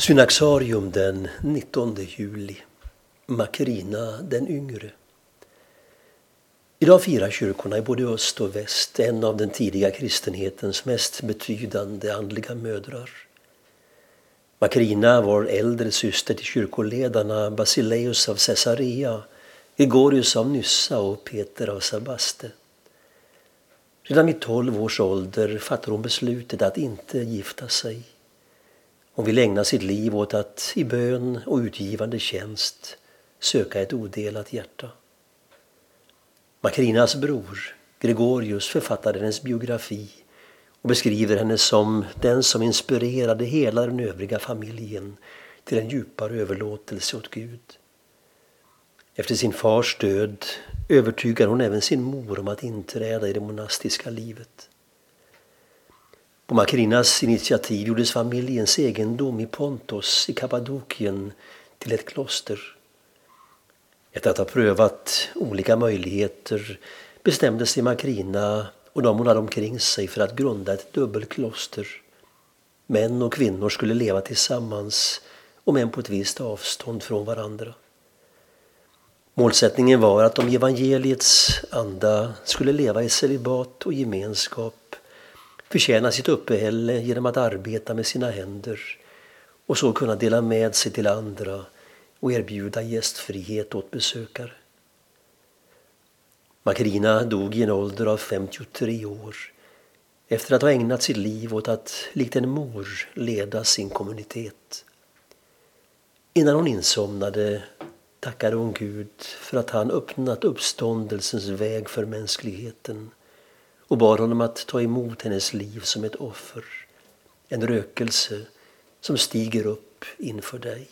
Synaxarium den 19 juli. Makrina den yngre. Idag firar kyrkorna i både öst och väst en av den tidiga kristenhetens mest betydande andliga mödrar. Makrina var äldre syster till kyrkoledarna Basileus av Caesarea, Gregorius av Nyssa och Peter av Sabaste. Redan vid tolv års ålder fattade hon beslutet att inte gifta sig. Hon vill ägna sitt liv åt att i bön och utgivande tjänst söka ett odelat hjärta. Makrinas bror, Gregorius, författade hennes biografi och beskriver henne som den som inspirerade hela den övriga familjen till en djupare överlåtelse åt Gud. Efter sin fars död övertygar hon även sin mor om att inträda i det monastiska livet. På Makrinas initiativ gjordes familjens egendom i Pontos i Kappadokien till ett kloster. Efter att ha prövat olika möjligheter bestämde sig Makrina och de hon hade omkring sig för att grunda ett dubbelkloster. Män och kvinnor skulle leva tillsammans, om än på ett visst avstånd från varandra. Målsättningen var att de i evangeliets anda skulle leva i celibat och gemenskap förtjäna sitt uppehälle genom att arbeta med sina händer och så kunna dela med sig till andra och erbjuda gästfrihet åt besökare. Makrina dog i en ålder av 53 år efter att ha ägnat sitt liv åt att likt en mor leda sin kommunitet. Innan hon insomnade tackade hon Gud för att han öppnat uppståndelsens väg för mänskligheten och bad honom att ta emot hennes liv som ett offer, en rökelse som stiger upp inför dig.